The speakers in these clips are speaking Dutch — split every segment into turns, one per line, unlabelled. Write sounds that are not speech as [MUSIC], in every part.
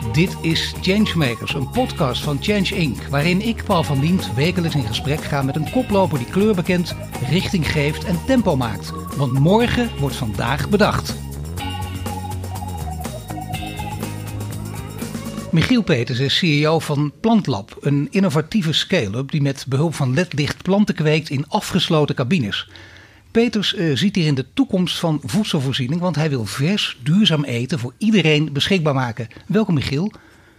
Dit is Changemakers, een podcast van Change Inc. Waarin ik, Paul van Diemt, wekelijks in gesprek ga met een koploper die kleur bekent, richting geeft en tempo maakt. Want morgen wordt vandaag bedacht. Michiel Peters is CEO van Plantlab, een innovatieve scale-up die met behulp van ledlicht planten kweekt in afgesloten cabines. Peters uh, ziet hierin de toekomst van voedselvoorziening, want hij wil vers, duurzaam eten voor iedereen beschikbaar maken. Welkom Michiel.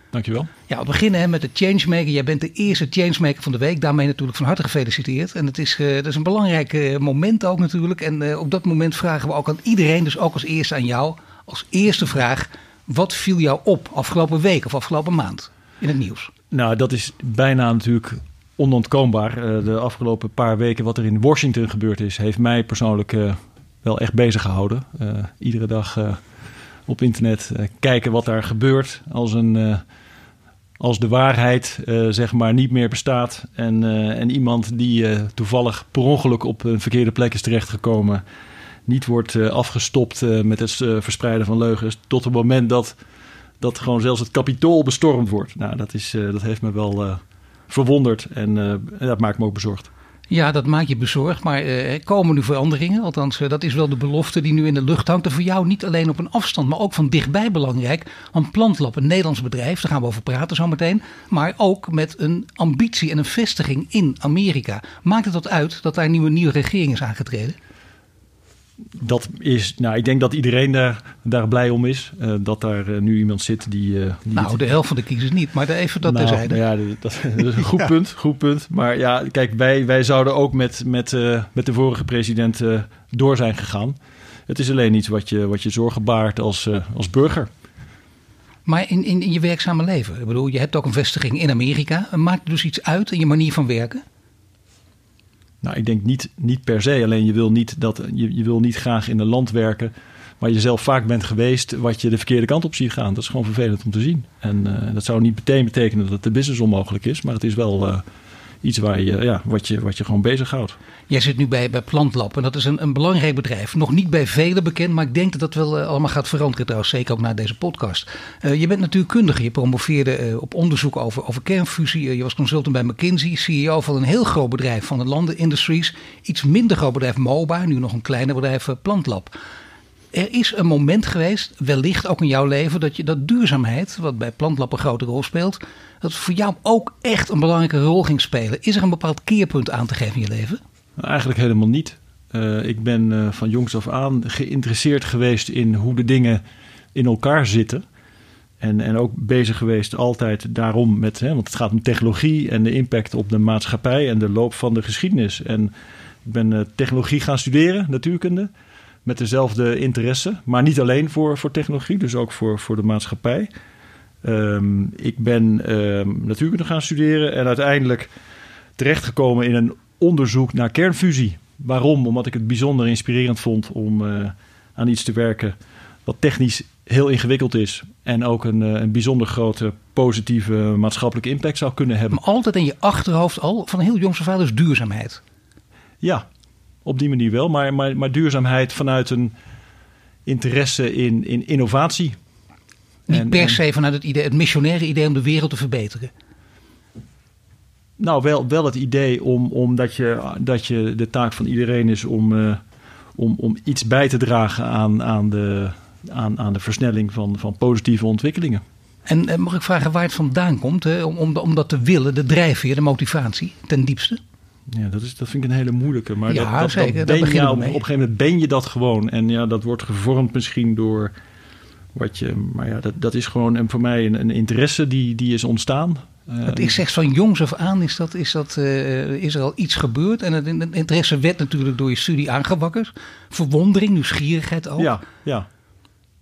Dankjewel.
Ja, we beginnen hè, met de Changemaker. Jij bent de eerste Changemaker van de week. Daarmee natuurlijk van harte gefeliciteerd. En het is, uh, dat is een belangrijk uh, moment ook natuurlijk. En op dat moment vragen we ook aan iedereen, dus ook als eerste aan jou, als eerste vraag. Wat viel jou op afgelopen week of afgelopen maand in het nieuws?
Nou, dat is bijna natuurlijk onontkoombaar. de afgelopen paar weken wat er in Washington gebeurd is, heeft mij persoonlijk wel echt bezig gehouden. iedere dag op internet kijken wat daar gebeurt als een als de waarheid zeg maar niet meer bestaat en, en iemand die toevallig per ongeluk op een verkeerde plek is terechtgekomen, niet wordt afgestopt met het verspreiden van leugens, tot het moment dat, dat gewoon zelfs het kapitool bestormd wordt. Nou, dat, is, dat heeft me wel verwonderd en dat maakt me ook bezorgd.
Ja, dat maakt je bezorgd. Maar uh, komen nu veranderingen? Althans, uh, dat is wel de belofte die nu in de lucht hangt. En voor jou niet alleen op een afstand, maar ook van dichtbij belangrijk. Want Plantlab, een Nederlands bedrijf, daar gaan we over praten zometeen. Maar ook met een ambitie en een vestiging in Amerika. Maakt het dat uit dat daar een nieuwe, nieuwe regering is aangetreden?
Dat is, nou, ik denk dat iedereen daar, daar blij om is. Uh, dat daar uh, nu iemand zit die. Uh,
die nou, de helft van de kiezers niet, maar even dat
nou,
terzijde.
Ja, dat, [LAUGHS] dat is een goed ja. punt. Goed punt. Maar ja, kijk, wij, wij zouden ook met, met, met de vorige president door zijn gegaan. Het is alleen iets wat je, wat je zorgen baart als, als burger.
Maar in, in, in je werkzame leven, ik bedoel, je hebt ook een vestiging in Amerika. Maakt dus iets uit in je manier van werken?
Nou, ik denk niet, niet per se. Alleen je wil niet, dat, je, je wil niet graag in een land werken waar je zelf vaak bent geweest, wat je de verkeerde kant op ziet gaan. Dat is gewoon vervelend om te zien. En uh, dat zou niet meteen betekenen dat de business onmogelijk is, maar het is wel uh, iets waar je, ja, wat, je, wat je gewoon bezighoudt.
Jij zit nu bij, bij Plantlab en dat is een, een belangrijk bedrijf. Nog niet bij velen bekend, maar ik denk dat dat wel uh, allemaal gaat veranderen trouwens. Zeker ook na deze podcast. Uh, je bent natuurkundige. Je promoveerde uh, op onderzoek over, over kernfusie. je was consultant bij McKinsey. CEO van een heel groot bedrijf van de Landen Industries. Iets minder groot bedrijf MOBA. Nu nog een kleiner bedrijf Plantlab. Er is een moment geweest, wellicht ook in jouw leven, dat je dat duurzaamheid, wat bij Plantlab een grote rol speelt, dat voor jou ook echt een belangrijke rol ging spelen. Is er een bepaald keerpunt aan te geven in je leven?
Eigenlijk helemaal niet. Uh, ik ben uh, van jongs af aan geïnteresseerd geweest in hoe de dingen in elkaar zitten. En, en ook bezig geweest altijd daarom met, hè, want het gaat om technologie en de impact op de maatschappij en de loop van de geschiedenis. En ik ben uh, technologie gaan studeren, natuurkunde, met dezelfde interesse, maar niet alleen voor, voor technologie, dus ook voor, voor de maatschappij. Um, ik ben um, natuurkunde gaan studeren en uiteindelijk terechtgekomen in een onderzoek naar kernfusie. Waarom? Omdat ik het bijzonder inspirerend vond om uh, aan iets te werken wat technisch heel ingewikkeld is. En ook een, uh, een bijzonder grote positieve maatschappelijke impact zou kunnen hebben.
Maar altijd in je achterhoofd al van heel jongs af aan dus duurzaamheid.
Ja, op die manier wel. Maar, maar, maar duurzaamheid vanuit een interesse in, in innovatie.
Niet en, per se vanuit het, idee, het missionaire idee om de wereld te verbeteren.
Nou, wel, wel het idee om, om dat, je, dat je de taak van iedereen is om, uh, om, om iets bij te dragen aan, aan, de, aan, aan de versnelling van, van positieve ontwikkelingen.
En uh, mag ik vragen waar het vandaan komt, hè? Om, om, om dat te willen, de drijfveer, de motivatie, ten diepste?
Ja, dat, is, dat vind ik een hele moeilijke. Maar
ja,
dat, dat,
zeker,
dat ben
je,
op, op een gegeven moment ben je dat gewoon. En ja, dat wordt gevormd misschien door wat je. Maar ja, dat, dat is gewoon en voor mij een, een interesse die, die is ontstaan.
Het is echt van jongs af aan is, dat, is, dat, uh, is er al iets gebeurd. En het, het, interesse werd natuurlijk door je studie aangewakkerd. Verwondering, nieuwsgierigheid ook.
Ja, ja.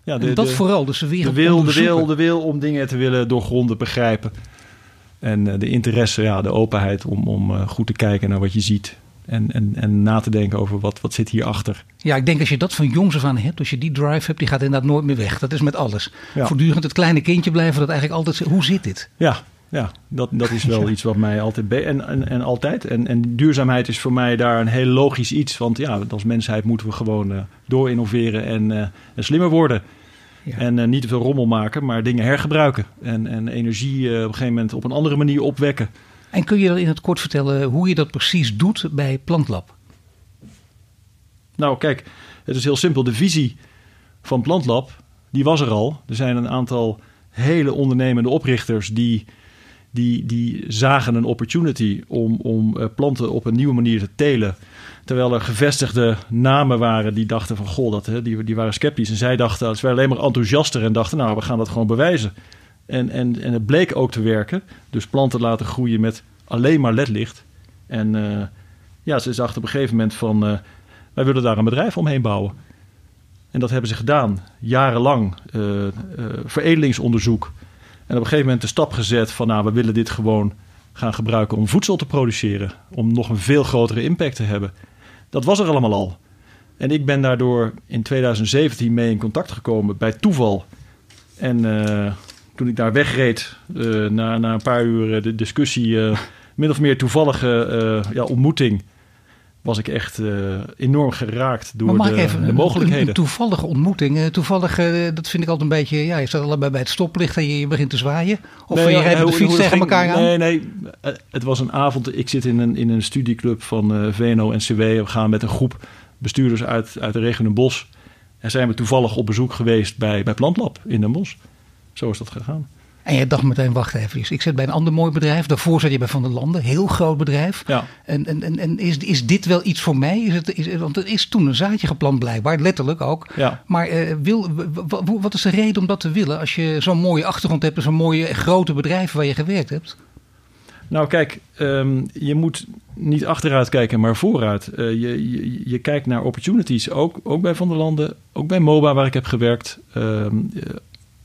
ja de, en dat
de,
vooral, dus de wereld
de wil, de wil, de wil om dingen te willen doorgronden, begrijpen. En uh, de interesse, ja, de openheid om, om goed te kijken naar wat je ziet. En, en, en na te denken over wat, wat zit hierachter.
Ja, ik denk als je dat van jongs af aan hebt, als je die drive hebt, die gaat inderdaad nooit meer weg. Dat is met alles. Ja. Voortdurend het kleine kindje blijven, dat eigenlijk altijd, hoe zit dit?
Ja, ja, dat, dat is wel [LAUGHS] ja. iets wat mij altijd... En, en, en altijd. En, en duurzaamheid is voor mij daar een heel logisch iets. Want ja, als mensheid moeten we gewoon uh, door innoveren en, uh, en slimmer worden. Ja. En niet te veel rommel maken, maar dingen hergebruiken. En, en energie op een gegeven moment op een andere manier opwekken.
En kun je dan in het kort vertellen hoe je dat precies doet bij Plantlab?
Nou, kijk, het is heel simpel. De visie van Plantlab, die was er al. Er zijn een aantal hele ondernemende oprichters die, die, die zagen een opportunity om, om eh, planten op een nieuwe manier te telen. Terwijl er gevestigde namen waren die dachten van goh, dat, die, die waren sceptisch. En zij dachten, als wij alleen maar enthousiaster en dachten, nou, we gaan dat gewoon bewijzen. En, en, en het bleek ook te werken. Dus planten laten groeien met alleen maar ledlicht. En uh, ja, ze dachten op een gegeven moment van, uh, wij willen daar een bedrijf omheen bouwen. En dat hebben ze gedaan, jarenlang. Uh, veredelingsonderzoek. En op een gegeven moment de stap gezet van, nou, we willen dit gewoon gaan gebruiken om voedsel te produceren. Om nog een veel grotere impact te hebben. Dat was er allemaal al. En ik ben daardoor in 2017 mee in contact gekomen bij toeval. En toen ik daar wegreed, uh, na, na een paar uur de discussie, min of meer toevallige ja, ontmoeting, was ik echt enorm geraakt door de, even, de, mogelijkheden.
Een, toevallige ontmoeting. Toevallig, dat vind ik altijd een beetje. Ja, je staat allebei bij het stoplicht en je, je begint te zwaaien. Of nee, je rijdt de fiets tegen elkaar aan.
Nee, nee. Het was een avond. Ik zit in een, in een studieclub van VNO-NCW. We gaan met een groep bestuurders uit, uit de regio Den Bosch. En zijn we toevallig op bezoek geweest bij, bij Plantlab in Den Bosch. Zo is dat gegaan.
En je dacht meteen, wacht even, ik zit bij een ander mooi bedrijf. Daarvoor zat je bij Van der Landen, heel groot bedrijf. Ja. En, en, en, is, is dit wel iets voor mij? Is het, is, want er is toen een zaadje geplant blijkbaar, letterlijk ook. Ja. Maar uh, wil, wat is de reden om dat te willen als je zo'n mooie achtergrond hebt... en zo'n mooie grote bedrijf waar je gewerkt hebt?
Nou kijk, um, je moet niet achteruit kijken, maar vooruit. Uh, je, je, je, kijkt naar opportunities, ook, ook bij Van der Landen, ook bij MOBA waar ik heb gewerkt. Um,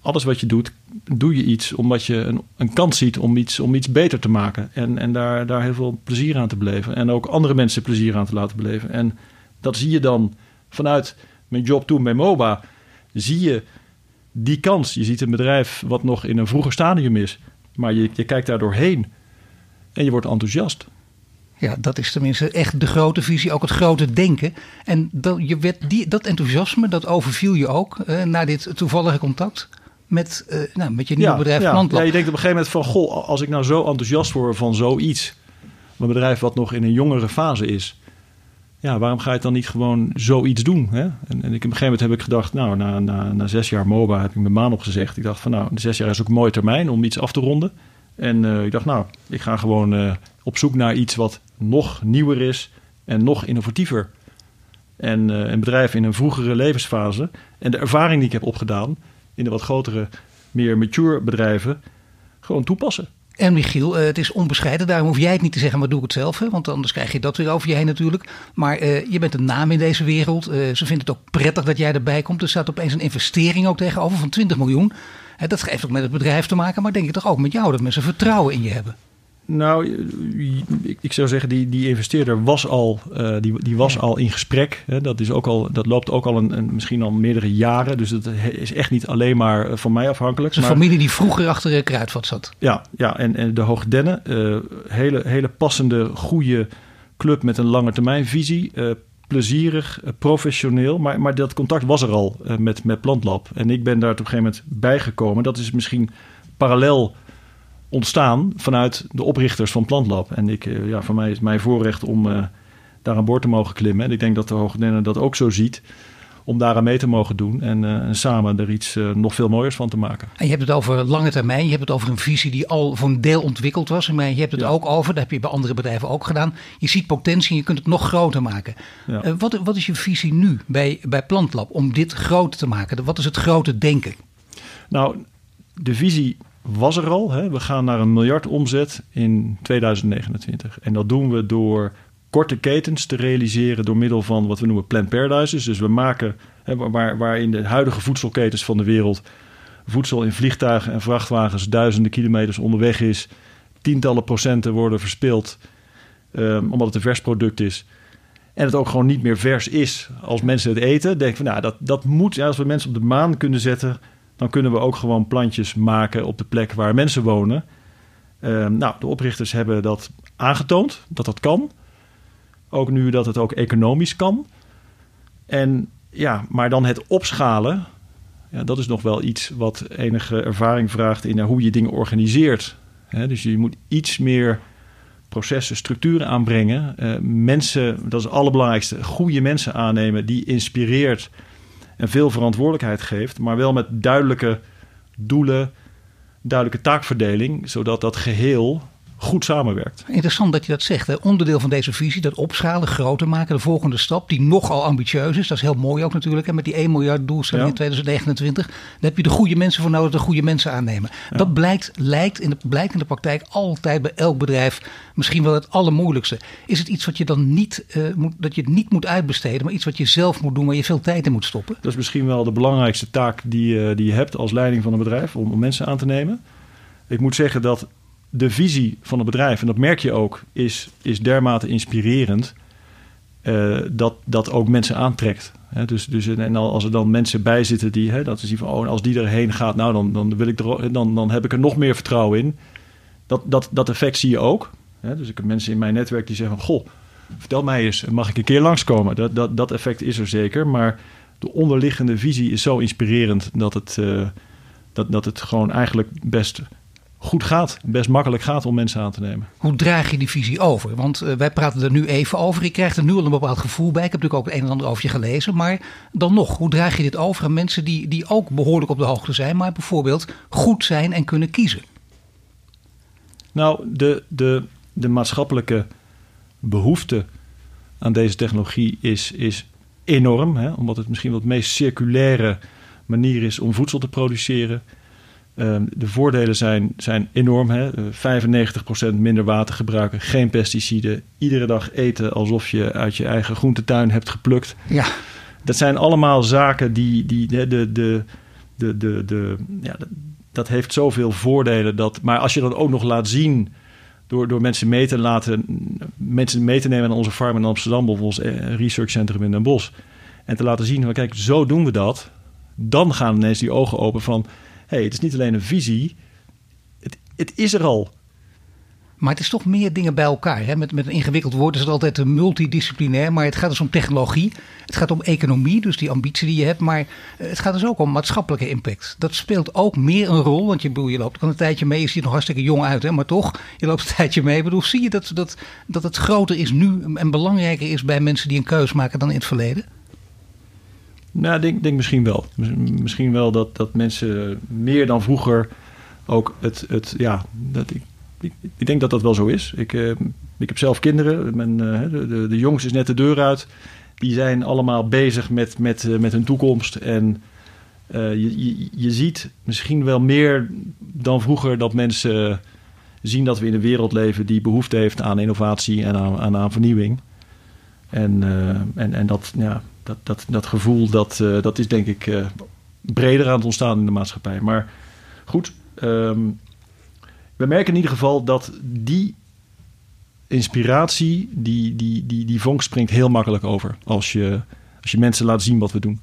alles wat je doet, doe je iets omdat je een, een kans ziet om iets, om iets beter te maken. En, en daar, daar heel veel plezier aan te beleven. En ook andere mensen plezier aan te laten beleven. En dat zie je dan vanuit mijn job toen bij MOBA. Zie je die kans. Je ziet een bedrijf wat nog in een vroeger stadium is. Maar je, je kijkt daar doorheen. En je wordt enthousiast.
Ja, dat is tenminste echt de grote visie, ook het grote denken. En dat, je werd die, dat enthousiasme, dat overviel je ook uh, na dit toevallige contact met, uh, nou, met je nieuwe ja, bedrijf
ja.
Plantlab.
Ja, je denkt op een gegeven moment van... goh, als ik nou zo enthousiast word van zoiets... een bedrijf wat nog in een jongere fase is... ja, waarom ga je dan niet gewoon zoiets doen? Hè? En, en ik, op een gegeven moment heb ik gedacht... nou, na, na, na zes jaar MOBA heb ik mijn maan opgezegd. Ik dacht van nou, zes jaar is ook een mooie termijn om iets af te ronden. En uh, ik dacht nou, ik ga gewoon uh, op zoek naar iets wat nog nieuwer is... en nog innovatiever. En een bedrijf in een vroegere levensfase... en de ervaring die ik heb opgedaan in de wat grotere, meer mature bedrijven gewoon toepassen.
En Michiel, uh, het is onbescheiden, daarom hoef jij het niet te zeggen, maar doe ik het zelf. Hè? Want anders krijg je dat weer over je heen natuurlijk. Maar uh, je bent een naam in deze wereld. Uh, ze vinden het ook prettig dat jij erbij komt. Er staat opeens een investering ook tegenover van 20 miljoen. dat heeft ook met het bedrijf te maken, maar denk ik toch ook met jou dat mensen vertrouwen in je hebben.
Nou, ik zou zeggen, die, die investeerder was al, uh, die, die was al in gesprek. Hè. Dat, is ook al, dat loopt ook al een, een, misschien al meerdere jaren. Dus dat is echt niet alleen maar eh, van mij afhankelijk.
Een familie die vroeger achter de Kruidvat zat.
Ja, ja en, en de Hoogdennen. Uh, hele, hele passende, goede club met een lange termijnvisie. Uh, plezierig, professioneel. Maar, maar dat contact was er al met, met Plantlab. En ik ben daar op een gegeven moment bijgekomen. Dat is misschien parallel ontstaan vanuit de oprichters van Plantlab. En ik, eh, ja, voor mij is mijn voorrecht om uh, daar aan boord te mogen klimmen. En ik denk dat de Hoogdenne dat ook zo ziet. Om daaraan mee te mogen doen en, uh, en samen er iets uh, nog veel mooiers van te maken.
En je hebt het over lange termijn. Je hebt het over een visie die al voor een deel ontwikkeld was. Maar je hebt het ja. ook over, dat heb je bij andere bedrijven ook gedaan. Je ziet potentie en je kunt het nog groter maken. Ja. Wat, wat is je visie nu bij, bij Plantlab om dit groter te maken? Wat is het grote denken?
Nou, de visie was er al. Hè. We gaan naar een miljard omzet in 2029. En dat doen we door korte ketens te realiseren door middel van wat we noemen plant paradises. Dus we maken, hè, waar, waar in de huidige voedselketens van de wereld voedsel in vliegtuigen en vrachtwagens duizenden kilometers onderweg is, tientallen procenten worden verspild um, omdat het een vers product is. En het ook gewoon niet meer vers is als mensen het eten. Denk van nou, dat, dat moet, ja, als we mensen op de maan kunnen zetten, dan kunnen we ook gewoon plantjes maken op de plek waar mensen wonen. Uh, nou, de oprichters hebben dat aangetoond, dat dat kan. Ook nu dat het ook economisch kan. En ja, maar dan het opschalen. Ja, dat is nog wel iets wat enige ervaring vraagt in hoe je dingen organiseert. dus je moet iets meer processen, structuren aanbrengen. Uh, mensen, dat is het allerbelangrijkste, goede mensen aannemen die inspireert en veel verantwoordelijkheid geeft, maar wel met duidelijke doelen, duidelijke taakverdeling, zodat dat geheel goed samenwerkt.
Interessant dat je dat zegt. Hè? Onderdeel van deze visie, dat opschalen, groter maken, de volgende stap, die nogal ambitieus is. Dat is heel mooi ook natuurlijk. En met die 1 miljard doelstelling in 2029, daar heb je de goede mensen voor nodig, de goede mensen aannemen. Dat blijkt, lijkt in de, blijkt in de praktijk altijd bij elk bedrijf misschien wel het allermoeilijkste. Is het iets wat je dan niet, uh, moet, dat je het niet moet uitbesteden, maar iets wat je zelf moet doen, waar je veel tijd in moet stoppen?
Dat is misschien wel de belangrijkste taak die, uh, die je hebt als leiding van een bedrijf, om, om mensen aan te nemen. Ik moet zeggen dat de visie van het bedrijf, en dat merk je ook, is, is dermate inspirerend. Uh, dat dat ook mensen aantrekt. Dus, dus, en als er dan mensen bij zitten die, hè, dat ze zien van, oh, als die erheen gaat, nou, dan, dan, wil ik dan, dan heb ik er nog meer vertrouwen in. Dat, dat, dat effect zie je ook. Dus ik heb mensen in mijn netwerk die zeggen goh, vertel mij eens, mag ik een keer langskomen? Dat, dat, dat effect is er zeker, maar de onderliggende visie is zo inspirerend dat het, uh, dat, dat het gewoon eigenlijk best goed gaat, best makkelijk gaat om mensen aan te nemen.
Hoe draag je die visie over? Want uh, wij praten er nu even over. Je krijgt er nu al een bepaald gevoel bij. Ik heb natuurlijk ook het een en ander over je gelezen. Maar dan nog, hoe draag je dit over aan mensen die, die ook behoorlijk op de hoogte zijn, maar bijvoorbeeld goed zijn en kunnen kiezen?
Nou, de, de, de maatschappelijke behoefte aan deze technologie is, is enorm. Hè? Omdat het misschien wel het meest circulaire manier is om voedsel te produceren. Um, de voordelen zijn, zijn enorm. Hè? 95% minder water gebruiken, geen pesticiden. Iedere dag eten alsof je uit je eigen groentetuin hebt geplukt.
Ja.
Dat zijn allemaal zaken die, die de, de, de, de, de, de ja, dat heeft zoveel voordelen. Dat, maar als je dat ook nog laat zien door, door mensen mee te laten, mensen mee te nemen naar onze farm in Amsterdam, of ons eh, researchcentrum in Den Bosch. En te laten zien, kijk, zo doen we dat. Dan gaan ineens die ogen open van hey, het is niet alleen een visie, het, het is er al.
Maar het is toch meer dingen bij elkaar. Hè? Met, met een ingewikkeld woord is het altijd multidisciplinair. Maar het gaat dus om technologie. Het gaat om economie, dus die ambitie die je hebt. Maar eh, het gaat dus ook om maatschappelijke impact. Dat speelt ook meer een rol. Want je, bedoel, je loopt al een tijdje mee. Je ziet er nog hartstikke jong uit. Hè? Maar toch, je loopt een [LAUGHS] tijdje mee. Ik bedoel, zie je dat, dat, dat het groter is nu en belangrijker is bij mensen die een keus maken dan in het verleden?
Nou, ik denk, denk misschien wel. Misschien wel dat, dat mensen meer dan vroeger ook het, het ja, dat ik, ik, denk dat dat wel zo is. Ik, uh, ik heb zelf kinderen. Mijn, uh, de, de, de jongens is net de deur uit. Die zijn allemaal bezig met, met, uh, met hun toekomst. En je, je, je ziet misschien wel meer dan vroeger dat mensen zien dat we in een wereld leven die behoefte heeft aan innovatie en aan, aan, aan vernieuwing. En, en, en dat, ja, dat, dat, dat gevoel, dat, uh, dat is denk ik uh, breder aan het ontstaan in de maatschappij. Maar goed, um, we merken in ieder geval dat die inspiratie, die, die, die, die vonk springt heel makkelijk over. Als je, als je mensen laat zien wat we doen.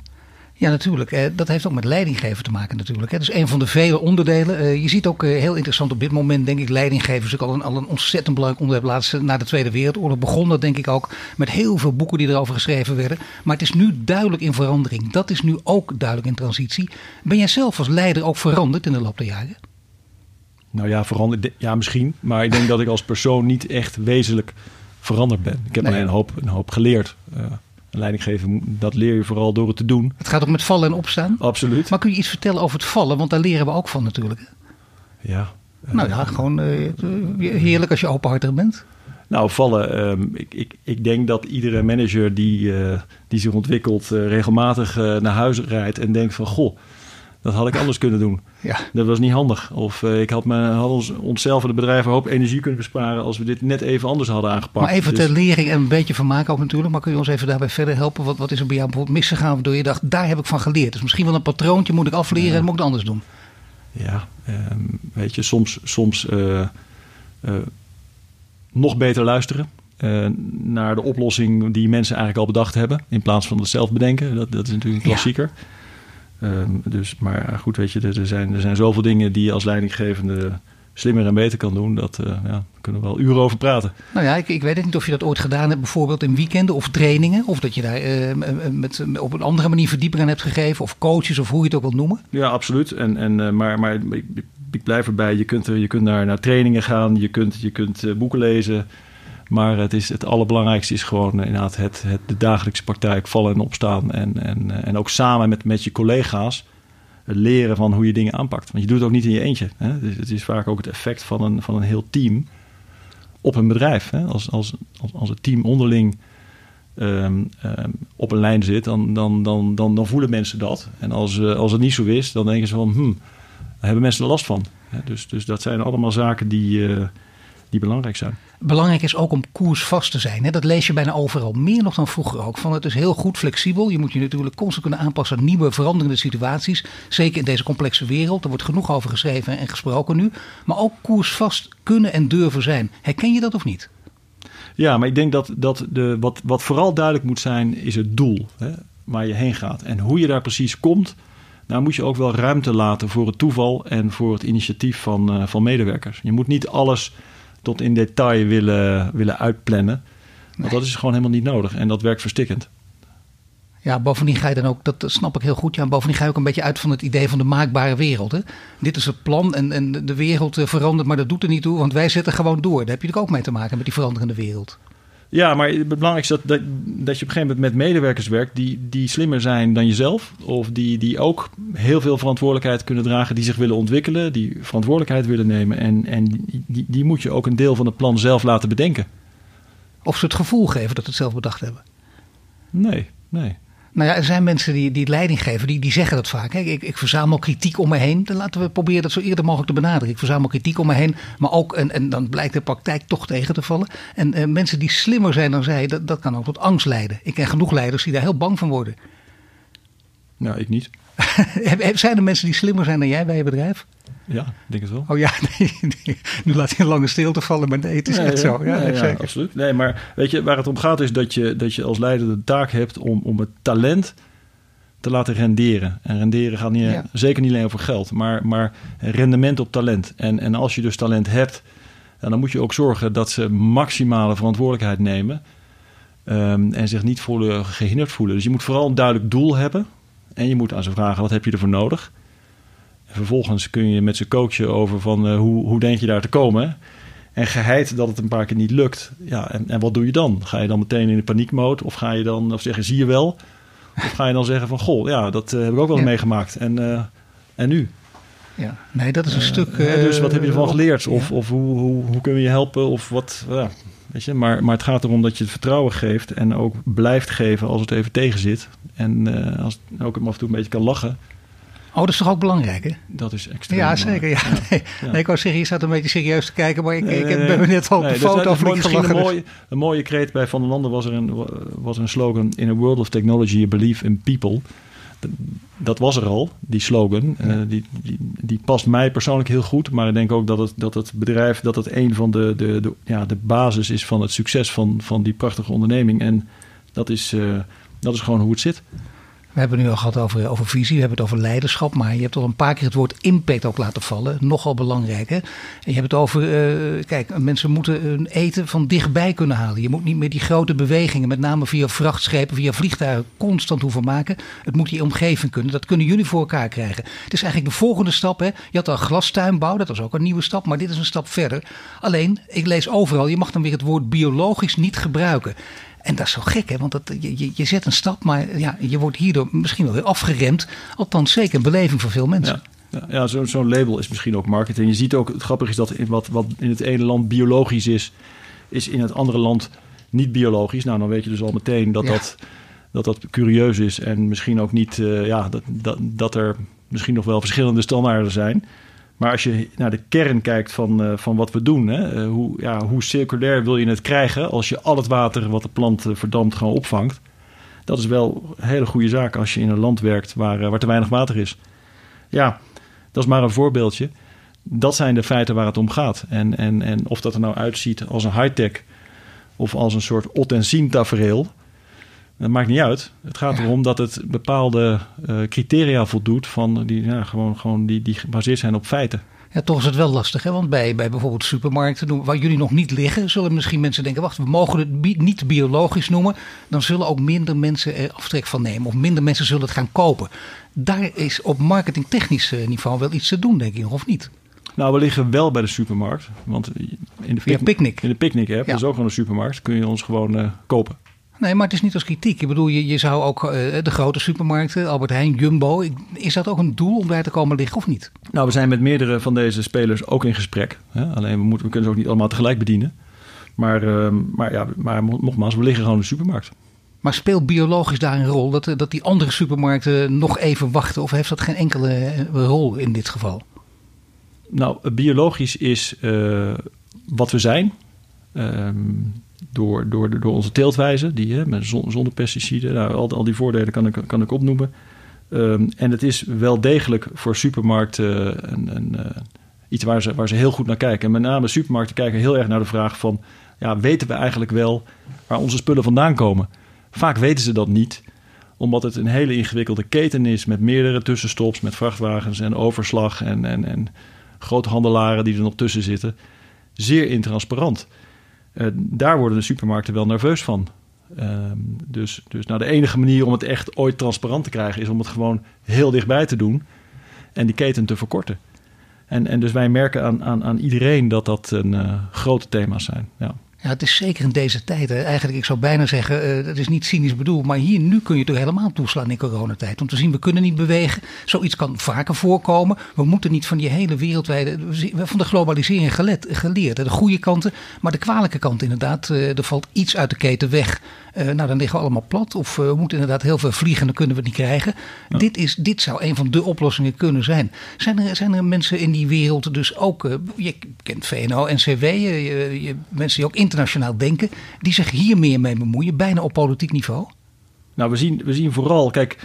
Ja, natuurlijk. Dat heeft ook met leidinggeven te maken natuurlijk. Dat is een van de vele onderdelen. Eh, je ziet ook eh, heel interessant op dit moment, denk ik, leidinggevers ook al een, al een ontzettend belangrijk onderwerp. Laatst na de Tweede Wereldoorlog begon dat denk ik ook met heel veel boeken die erover geschreven werden. Maar het is nu duidelijk in verandering. Dat is nu ook duidelijk in transitie. Ben jij zelf als leider ook veranderd in de loop der jaren?
Nou ja, veranderd. Ja, misschien. Maar ik denk dat ik als persoon niet echt wezenlijk veranderd ben. Ik heb nee. alleen een hoop, een hoop geleerd. Uh, leiding geven, dat leer je vooral door het te doen.
Het gaat ook met vallen en opstaan?
Absoluut.
Maar kun je iets vertellen over het vallen? Want daar leren we ook van natuurlijk.
Ja.
Nou ja, gewoon uh, heerlijk als je openhartig bent.
Nou, vallen. Um, ik, ik, ik denk dat iedere manager die, uh, die zich ontwikkelt... Uh, regelmatig naar huis rijdt en denkt van... goh, dat had ik anders kunnen doen.
Ja.
Dat was niet handig. Of uh, ik had, me, had ons, onszelf en de bedrijven een hoop energie kunnen besparen als we dit net even anders hadden aangepakt.
Maar even dus... ter lering en een beetje van maken ook natuurlijk. Maar kun je ons even daarbij verder helpen? Wat, wat is er bij jou bijvoorbeeld misgegaan waardoor je dacht, daar heb ik van geleerd. Dus misschien wel een patroontje moet ik afleren ja. en moet ik het anders doen.
Ja, um, weet je, soms, soms uh, uh, nog beter luisteren. Uh, naar de oplossing die mensen eigenlijk al bedacht hebben. In plaats van het zelf bedenken. Dat, dat is natuurlijk een klassieker. Ja. Um, dus, maar goed, weet je, er zijn, er zijn zoveel dingen die je als leidinggevende slimmer en beter kan doen, dat uh, ja, daar kunnen we wel uren over praten.
Nou ja, ik, ik weet niet of je dat ooit gedaan hebt, bijvoorbeeld in weekenden of trainingen. Of dat je daar uh, met, op een andere manier verdieping aan hebt gegeven. Of coaches of hoe je het ook wilt noemen.
Ja, absoluut. En, en, uh, maar, maar ik, ik, blijf erbij. Je kunt, je kunt naar, naar trainingen gaan, je kunt, je kunt boeken lezen. Maar het, is, het allerbelangrijkste is gewoon inderdaad het, het, de dagelijkse praktijk vallen en opstaan. En, en, en ook samen met, met je collega's het leren van hoe je dingen aanpakt. Want je doet het ook niet in je eentje. Hè? Het is vaak ook het effect van een, van een heel team op een bedrijf. Hè? Als, als, als, als het team onderling um, um, op een lijn zit, dan, dan, dan, dan, dan voelen mensen dat. En als, uh, als het niet zo is, dan denken ze van, hm, daar hebben mensen er last van. Hè? Dus, dus dat zijn allemaal zaken die, uh, die belangrijk zijn.
Belangrijk is ook om koersvast te zijn. Hè? Dat lees je bijna overal. Meer nog dan vroeger ook. Van het is heel goed flexibel. Je moet je natuurlijk constant kunnen aanpassen aan nieuwe veranderende situaties. Zeker in deze complexe wereld. Er wordt genoeg over geschreven en gesproken nu. Maar ook koersvast kunnen en durven zijn. Herken je dat of niet?
Ja, maar ik denk dat, dat de, wat, wat vooral duidelijk moet zijn, is het doel hè, waar je heen gaat. En hoe je daar precies komt, nou moet je ook wel ruimte laten voor het toeval en voor het initiatief van, uh, van medewerkers. Je moet niet alles tot in detail willen, willen uitplannen. Want dat is gewoon helemaal niet nodig en dat werkt verstikkend.
Ja, bovendien ga je dan ook, dat snap ik heel goed. Ja, bovendien ga je ook een beetje uit van het idee van de maakbare wereld. Hè? Dit is het plan en, en de wereld verandert, maar dat doet er niet toe, want wij zitten gewoon door. Daar heb je er ook mee te maken met die veranderende wereld.
Ja, maar het belangrijkste is dat, dat, dat je op een gegeven moment met medewerkers werkt die, die slimmer zijn dan jezelf. Of die, die ook heel veel verantwoordelijkheid kunnen dragen, die zich willen ontwikkelen, die verantwoordelijkheid willen nemen. En, en die, die moet je ook een deel van het plan zelf laten bedenken.
Of ze het gevoel geven dat ze het zelf bedacht hebben.
Nee, nee.
Nou ja, er zijn mensen die, die leiding geven, die, die zeggen dat vaak. Hè. Ik, ik verzamel kritiek om me heen. Dan laten we proberen dat zo eerder mogelijk te benaderen. Ik verzamel kritiek om me heen, maar ook, en, en dan blijkt de praktijk toch tegen te vallen. En eh, mensen die slimmer zijn dan zij, dat, dat kan ook tot angst leiden. Ik ken genoeg leiders die daar heel bang van worden.
Nou, ik niet. [LAUGHS]
zijn er mensen die slimmer zijn dan jij bij je bedrijf?
Ja, ik denk het wel.
Oh ja, [LAUGHS] nee, nee. nu laat je een lange stilte vallen, maar nee, het is
nee,
echt zo. Ja,
nee, ja, absoluut. Nee, maar weet je, waar het om gaat is dat je, dat je als leider de taak hebt om, om het talent te laten renderen. En renderen gaat niet, ja. zeker niet alleen over geld, maar, maar rendement op talent. En, en als je dus talent hebt, dan moet je ook zorgen dat ze maximale verantwoordelijkheid nemen. Um, en zich niet voelen, gehinderd voelen. Dus je moet vooral een duidelijk doel hebben. En je moet aan ze vragen, wat heb je ervoor nodig? En vervolgens kun je met ze coachen over van uh, hoe, hoe denk je daar te komen. En geheid dat het een paar keer niet lukt. Ja, en, en wat doe je dan? Ga je dan meteen in de paniekmode? Of ga je dan of zeggen, zie je wel? Of ga je dan zeggen van, goh, ja, dat uh, heb ik ook wel ja. meegemaakt. En, uh, en nu?
Ja, nee, dat is een stuk...
dus wat heb je ervan geleerd? Of, ja. of hoe, hoe, hoe kunnen we je helpen? Of wat, weet je? Maar, maar het gaat erom dat je het vertrouwen geeft en ook blijft geven als het even tegen zit. En als het ook af en toe een beetje kan lachen.
Oh, dat is toch ook belangrijk, hè?
Dat is extreem
Ja, zeker. Ja. ja. Nee, ja. nee, ik wou zeggen, je staat een beetje serieus te kijken, maar ik, nee, ik nee, ben net al op de foto
dus, van Misschien een mooie, een mooie kreet bij Van den Landen was er een, was een slogan... In a world of technology, you believe in people. Dat was er al, die slogan. Ja. Uh, die, die, die, past mij persoonlijk heel goed. Maar ik denk ook dat het, dat het bedrijf... dat het een van de, de, de, ja, de basis is van het succes van, van die prachtige onderneming. En dat is, uh, dat is gewoon hoe het zit.
We hebben het nu al gehad over, over visie, we hebben het over leiderschap, maar je hebt al een paar keer het woord impact ook laten vallen. Nogal belangrijk. Hè? En je hebt het over, uh, kijk, mensen moeten hun eten van dichtbij kunnen halen. Je moet niet meer die grote bewegingen, met name via vrachtschepen, via vliegtuigen, constant hoeven maken. Het moet die omgeving kunnen. Dat kunnen jullie voor elkaar krijgen. Het is eigenlijk de volgende stap. Hè? Je had al glastuinbouw, dat was ook een nieuwe stap, maar dit is een stap verder. Alleen, ik lees overal, je mag dan weer het woord biologisch niet gebruiken. En dat is zo gek, hè? want dat, je, je zet een stap, maar ja, je wordt hierdoor misschien wel weer afgeremd. Althans, zeker een beleving voor veel mensen.
Ja. Ja, zo'n zo label is misschien ook marketing. Je ziet ook, het grappige is dat in wat, wat in het ene land biologisch is, is in het andere land niet biologisch. Nou, dan weet je dus al meteen dat, ja. dat, dat dat curieus is en misschien ook niet, uh, ja, dat, dat, dat er misschien nog wel verschillende standaarden zijn. Maar als je naar de kern kijkt van, uh, van wat we doen, hè, uh, hoe, ja, hoe circulair wil je het krijgen als je al het water wat de plant uh, verdampt gewoon opvangt? Dat is wel een hele goede zaak als je in een land werkt waar, waar te weinig water is. Ja, dat is maar een voorbeeldje. Dat zijn de feiten waar het om gaat. En, en, en of dat er nou uitziet als een high-tech of als een soort ot en dat maakt niet uit. Het gaat erom dat het bepaalde uh, criteria voldoet van die, ja, gewoon, gewoon die, die gebaseerd zijn op feiten.
Ja, toch is het wel lastig. Hè? Want bij, bij bijvoorbeeld supermarkten, waar jullie nog niet liggen, zullen misschien mensen denken: wacht, we mogen het niet biologisch noemen. Dan zullen ook minder mensen er aftrek van nemen. Of minder mensen zullen het gaan kopen. Daar is op marketingtechnisch eh, niveau wel iets te doen, denk ik, of niet?
Nou, we liggen wel bij de supermarkt. Want in de,
picnic,
in de picnic app, dat is ook gewoon een supermarkt, kun je ons gewoon uh, kopen.
Nee, maar het is niet als kritiek. Ik bedoel, je, je zou ook uh, de grote supermarkten, Albert Heijn, Jumbo. Is dat ook een doel om daar te komen liggen of niet?
Nou, we zijn met meerdere van deze spelers ook in gesprek. Hè? Alleen we, moeten, we kunnen ze ook niet allemaal tegelijk bedienen. Maar, uh, maar, ja, maar nogmaals, we liggen gewoon in de supermarkt.
Maar speelt biologisch daar een rol? Dat, dat die andere supermarkten nog even wachten? Of heeft dat geen enkele eh, rol in dit geval?
Nou, biologisch is uh, wat we zijn. Ehm, door, door, door onze teeltwijze, die, hè, met zonder pesticiden. Nou, al, al die voordelen kan ik, kan ik opnoemen. Um, en het is wel degelijk voor supermarkten een, een, uh, iets waar ze, waar ze heel goed naar kijken. En met name supermarkten kijken heel erg naar de vraag van... Ja, weten we eigenlijk wel waar onze spullen vandaan komen? Vaak weten ze dat niet, omdat het een hele ingewikkelde keten is... met meerdere tussenstops, met vrachtwagens en overslag... en, en, en groothandelaren die er nog tussen zitten. Zeer intransparant. Uh, daar worden de supermarkten wel nerveus van. Uh, dus dus nou, de enige manier om het echt ooit transparant te krijgen is om het gewoon heel dichtbij te doen en die keten te verkorten. En, en dus wij merken aan, aan, aan iedereen dat dat een uh, grote thema's zijn. Ja.
Ja, het is zeker in deze tijd. Eigenlijk, ik zou bijna zeggen, uh, dat is niet cynisch bedoeld. Maar hier, nu kun je toch helemaal toeslaan in coronatijd. Om te zien, we kunnen niet bewegen. Zoiets kan vaker voorkomen. We moeten niet van die hele wereldwijde, van de globalisering geleerd. De goede kanten, maar de kwalijke kant inderdaad. Uh, er valt iets uit de keten weg. Uh, nou, dan liggen we allemaal plat. Of we moeten inderdaad heel veel vliegen, dan kunnen we het niet krijgen. Dit, is, dit zou een van de oplossingen kunnen zijn. Zijn er, zijn er mensen in die wereld dus ook, je kent VNO, NCW, je, je, mensen die ook internationaal denken, die zich hier meer mee bemoeien, bijna op politiek niveau?
Nou, we zien, we zien vooral, kijk,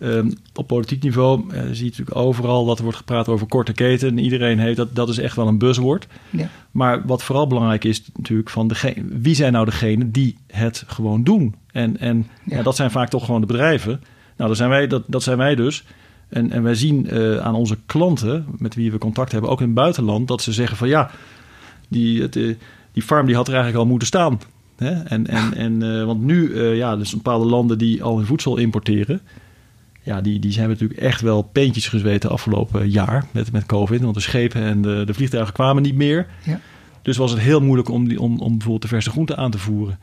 um, op politiek niveau uh, zie je natuurlijk overal dat er wordt gepraat over korte keten. Iedereen heeft dat, dat is echt wel een buzzwoord. Ja. Maar wat vooral belangrijk is natuurlijk van degene, wie zijn nou degenen die het gewoon doen? En, en ja. Ja, dat zijn vaak toch gewoon de bedrijven. Nou, dat zijn wij, dat, dat zijn wij dus. En, en wij zien uh, aan onze klanten, met wie we contact hebben, ook in het buitenland, dat ze zeggen van ja, die, het, uh, die farm die had er eigenlijk al moeten staan. Hè? En, en, en, uh, want nu, ja, dus bepaalde landen die al hun voedsel importeren, ja, die, die zijn natuurlijk echt wel peentjes gezweten afgelopen jaar met, met COVID. Want de schepen en de, de vliegtuigen kwamen niet meer. Ja. Dus was het heel moeilijk om, die, om, om bijvoorbeeld de verse groenten aan te voeren.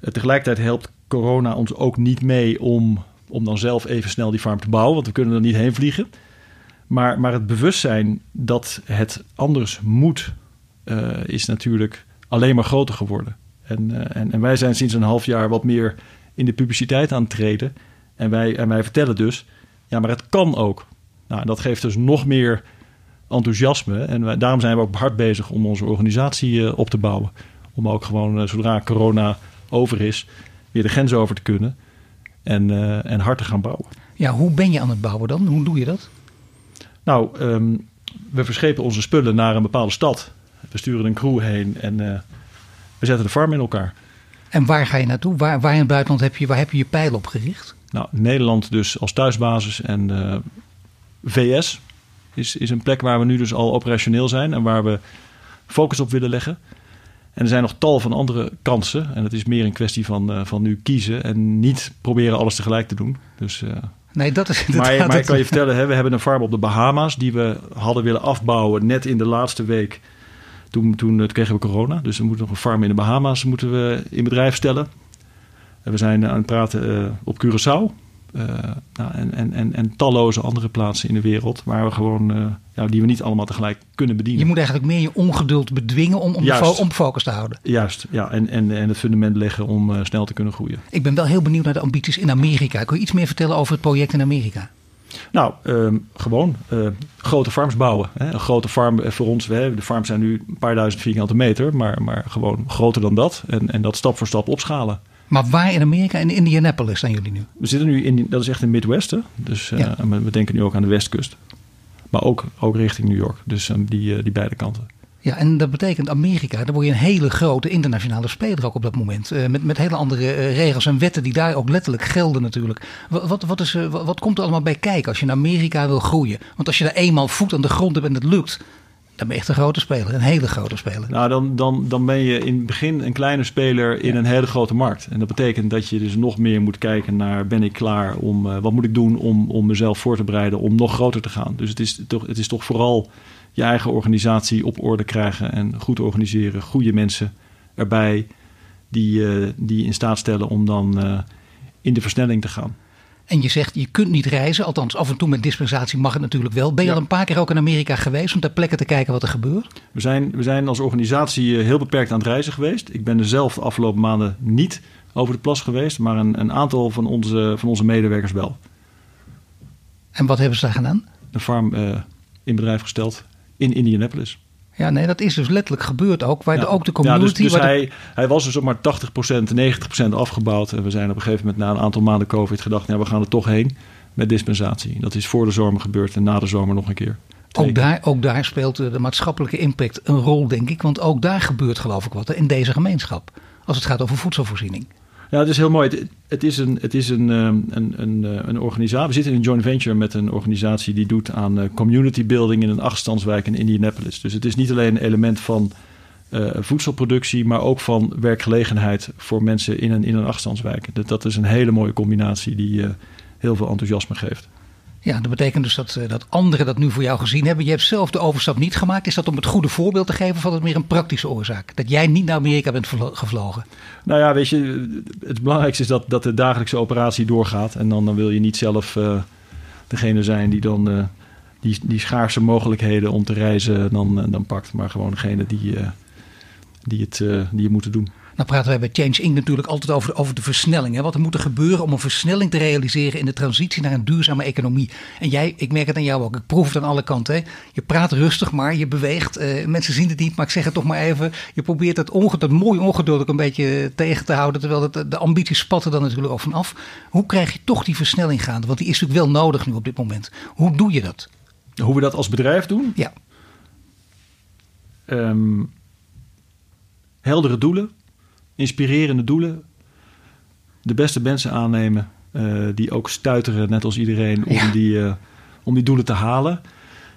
Uh, tegelijkertijd helpt corona ons ook niet mee om, om dan zelf even snel die farm te bouwen, want we kunnen er niet heen vliegen. Maar, maar het bewustzijn dat het anders moet, uh, is natuurlijk alleen maar groter geworden. En, uh, en, en, wij zijn sinds een half jaar wat meer in de publiciteit aan het treden. En wij, en wij vertellen dus, ja, maar het kan ook. Nou, dat geeft dus nog meer enthousiasme. En wij, daarom zijn we ook hard bezig om onze organisatie uh, op te bouwen. Om ook gewoon, zodra corona over is, weer de grens over te kunnen. En, en hard te gaan bouwen.
Ja, hoe ben je aan het bouwen dan? Hoe doe je dat?
Nou, um, we verschepen onze spullen naar een bepaalde stad. We sturen een crew heen en uh, we zetten de farm in elkaar.
En waar ga je naartoe? Waar, waar in het buitenland heb je, waar heb je je pijl op gericht?
Nou, Nederland dus als thuisbasis en uh, VS is, is een plek waar we nu dus al operationeel zijn en waar we focus op willen leggen. En er zijn nog tal van andere kansen. En het is meer een kwestie van, uh, van nu kiezen en niet proberen alles tegelijk te doen. Dus, uh,
nee, dat is
Maar, maar ik kan je vertellen, hè, we hebben een farm op de Bahama's die we hadden willen afbouwen net in de laatste week toen, toen kregen we corona. Dus we moeten nog een farm in de Bahama's moeten we in bedrijf stellen. We zijn aan het praten uh, op Curaçao. Uh, nou, en, en, en, en, talloze andere plaatsen in de wereld waar we gewoon, ja, die we niet allemaal tegelijk kunnen bedienen.
Je moet eigenlijk meer je ongeduld bedwingen om, om, om focus te houden.
Juist, ja, en, en, en het fundament leggen om snel te kunnen groeien.
Ik ben wel heel benieuwd naar de ambities in Amerika. Kun je iets meer vertellen over het project in Amerika?
Nou, um, gewoon uh, grote farms bouwen. Hè. Een grote farm voor ons, we, de farms zijn nu een paar duizend vierkante meter, maar, maar gewoon groter dan dat. En, en dat stap voor stap opschalen.
Maar waar in Amerika? In Indianapolis zijn jullie nu?
We zitten nu in, dat is echt in Midwesten. Dus uh, ja. we denken nu ook aan de westkust. Maar ook, ook richting New York. Dus um, die, uh, die beide kanten.
Ja, en dat betekent Amerika, daar word je een hele grote internationale speler ook op dat moment. Uh, met, met hele andere uh, regels en wetten die daar ook letterlijk gelden natuurlijk. Wat, wat, wat, is, uh, wat, wat komt er allemaal bij kijken als je in Amerika wil groeien? Want als je daar eenmaal voet aan de grond hebt en het lukt, Dan ben je echt een grote speler, een hele grote speler.
Nou, dan, dan, dan ben je in het begin een kleine speler in een hele grote markt. En dat betekent dat je dus nog meer moet kijken naar... ben ik klaar om, uh, wat moet ik doen om, om mezelf voor te bereiden... om nog groter te gaan. Dus het is toch, het is toch vooral je eigen organisatie op orde krijgen... en goed organiseren, goede mensen erbij... die, uh, die in staat stellen om dan uh, in de versnelling te gaan.
En je zegt, je kunt niet reizen. Althans, af en toe met dispensatie mag het natuurlijk wel. Ben je ja. al een paar keer ook in Amerika geweest om ter plekke te kijken wat er gebeurt?
We zijn, we zijn als organisatie heel beperkt aan het reizen geweest. Ik ben er zelf de afgelopen maanden niet over de plas geweest, maar een, een aantal van onze, van onze medewerkers wel.
En wat hebben ze daar gedaan?
Een farm uh, in bedrijf gesteld in Indianapolis.
Ja, nee, dat is dus letterlijk gebeurd ook. Waar ja. de, ook de community...
Ja, dus, dus
waar
hij,
de...
hij was dus op maar 80%, 90% afgebouwd. En we zijn op een gegeven moment na een aantal maanden COVID gedacht... ja, we gaan er toch heen met dispensatie. Dat is voor de zomer gebeurd en na de zomer nog een keer.
Ook daar, ook daar speelt de maatschappelijke impact een rol, denk ik. Want ook daar gebeurt geloof ik wat in deze gemeenschap. Als het gaat over voedselvoorziening.
Ja, het is heel mooi. Het, is, een, het is een, een, een, een organisatie. We zitten in een joint venture met een organisatie die doet aan uh, community building in een achtstandswijk in Indianapolis. Dus het is niet alleen een element van uh, voedselproductie, maar ook van werkgelegenheid voor mensen in een, in een achtstandswijk. Dat, dat is een hele mooie combinatie die heel veel enthousiasme geeft.
Ja, dat betekent dus dat, dat anderen dat nu voor jou gezien hebben. Je hebt zelf de overstap niet gemaakt. Is dat om het goede voorbeeld te geven of was het meer een praktische oorzaak? Dat jij niet naar Amerika bent gevlogen?
Nou ja, weet je, het belangrijkste is dat, dat de dagelijkse operatie doorgaat. En dan, dan wil je niet zelf uh, degene zijn die dan uh, die, die schaarse mogelijkheden om te reizen dan, dan pakt. Maar gewoon degene die, die, het, die moeten doen.
Nou praten wij bij Change Inc. natuurlijk altijd over de, over de versnelling. Hè? Wat er moet er gebeuren om een versnelling te realiseren in de transitie naar een duurzame economie. En jij, ik merk het aan jou ook, ik proef het aan alle kanten. Hè? Je praat rustig, maar je beweegt. Uh, mensen zien het niet, maar ik zeg het toch maar even. Je probeert het, onge dat mooi ongeduld ook een beetje tegen te houden. Terwijl het, de ambities spatten dan natuurlijk ook vanaf. Hoe krijg je toch die versnelling gaande? Want die is natuurlijk wel nodig nu op dit moment. Hoe doe je dat?
Hoe we dat als bedrijf doen?
Ja.
Um, heldere doelen inspirerende doelen. De beste mensen aannemen uh, die ook stuiteren, net als iedereen, om, ja. die, uh, om die doelen te halen.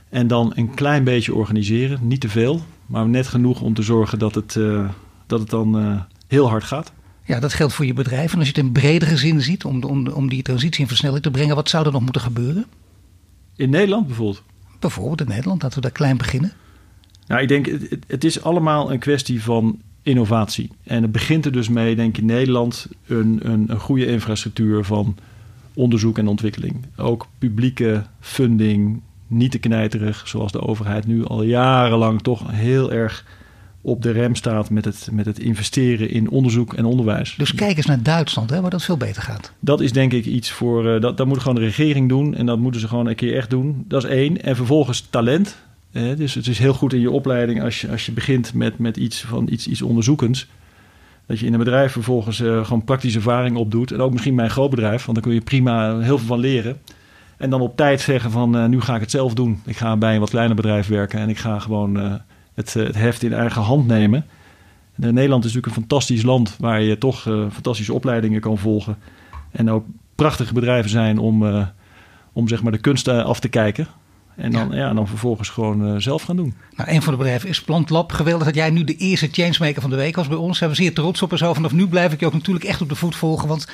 En dan een klein beetje organiseren. Niet te veel, maar net genoeg om te zorgen dat het, uh, dat het dan heel hard gaat.
Ja, dat geldt voor je bedrijf. En als je het in bredere zin ziet, om, om, om die transitie in versnelling te brengen, wat zou er nog moeten gebeuren?
In Nederland bijvoorbeeld?
Bijvoorbeeld in Nederland, laten we daar klein beginnen.
Nou, ik denk, het, het is allemaal een kwestie van innovatie. En het begint er dus mee, denk ik, in Nederland een, een, een goede infrastructuur van onderzoek en ontwikkeling. Ook publieke funding, niet te knijterig, zoals de overheid nu al jarenlang toch heel erg op de rem staat met het, met het investeren in onderzoek en onderwijs.
Dus kijk eens naar Duitsland, hè, waar dat veel beter gaat.
Dat is denk ik iets voor, uh, dat, dat moet gewoon de regering doen en dat moeten ze gewoon een keer echt doen. Dat is één. En vervolgens talent. Eh, dus het is heel goed in je opleiding als je, als je begint met, met iets, van iets, iets onderzoekends. Dat je in een bedrijf vervolgens uh, gewoon praktische ervaring opdoet. En ook misschien bij een groot bedrijf, want dan kun je prima heel veel van leren. En dan op tijd zeggen van uh, nu ga ik het zelf doen. Ik ga bij een wat kleiner bedrijf werken en ik ga gewoon uh, het, het, heft in eigen hand nemen. En Nederland is natuurlijk een fantastisch land waar je toch fantastische opleidingen kan volgen. En ook prachtige bedrijven zijn om, om zeg maar de kunst af te kijken. En dan, ja. ja dan vervolgens gewoon uh, zelf gaan doen.
Nou, een van de bedrijven is Plantlab. Geweldig dat jij nu de eerste changemaker van de week was bij ons. Zijn we zeer trots op en zo. Vanaf nu blijf ik je ook natuurlijk echt op de voet volgen. Want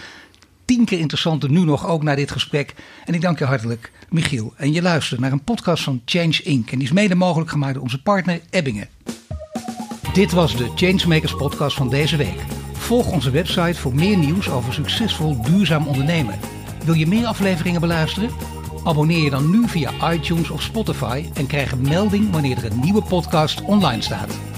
tien keer interessanter nu nog, ook naar dit gesprek. En ik dank je hartelijk, Michiel. En je luistert naar een podcast van Change Inc. En die is mede mogelijk gemaakt door onze partner Ebbingen. Dit was de Changemakers podcast van deze week. Volg onze website voor meer nieuws over succesvol duurzaam ondernemen. Wil je meer afleveringen beluisteren? Abonneer je dan nu via iTunes of Spotify en krijg een melding wanneer er een nieuwe podcast online staat.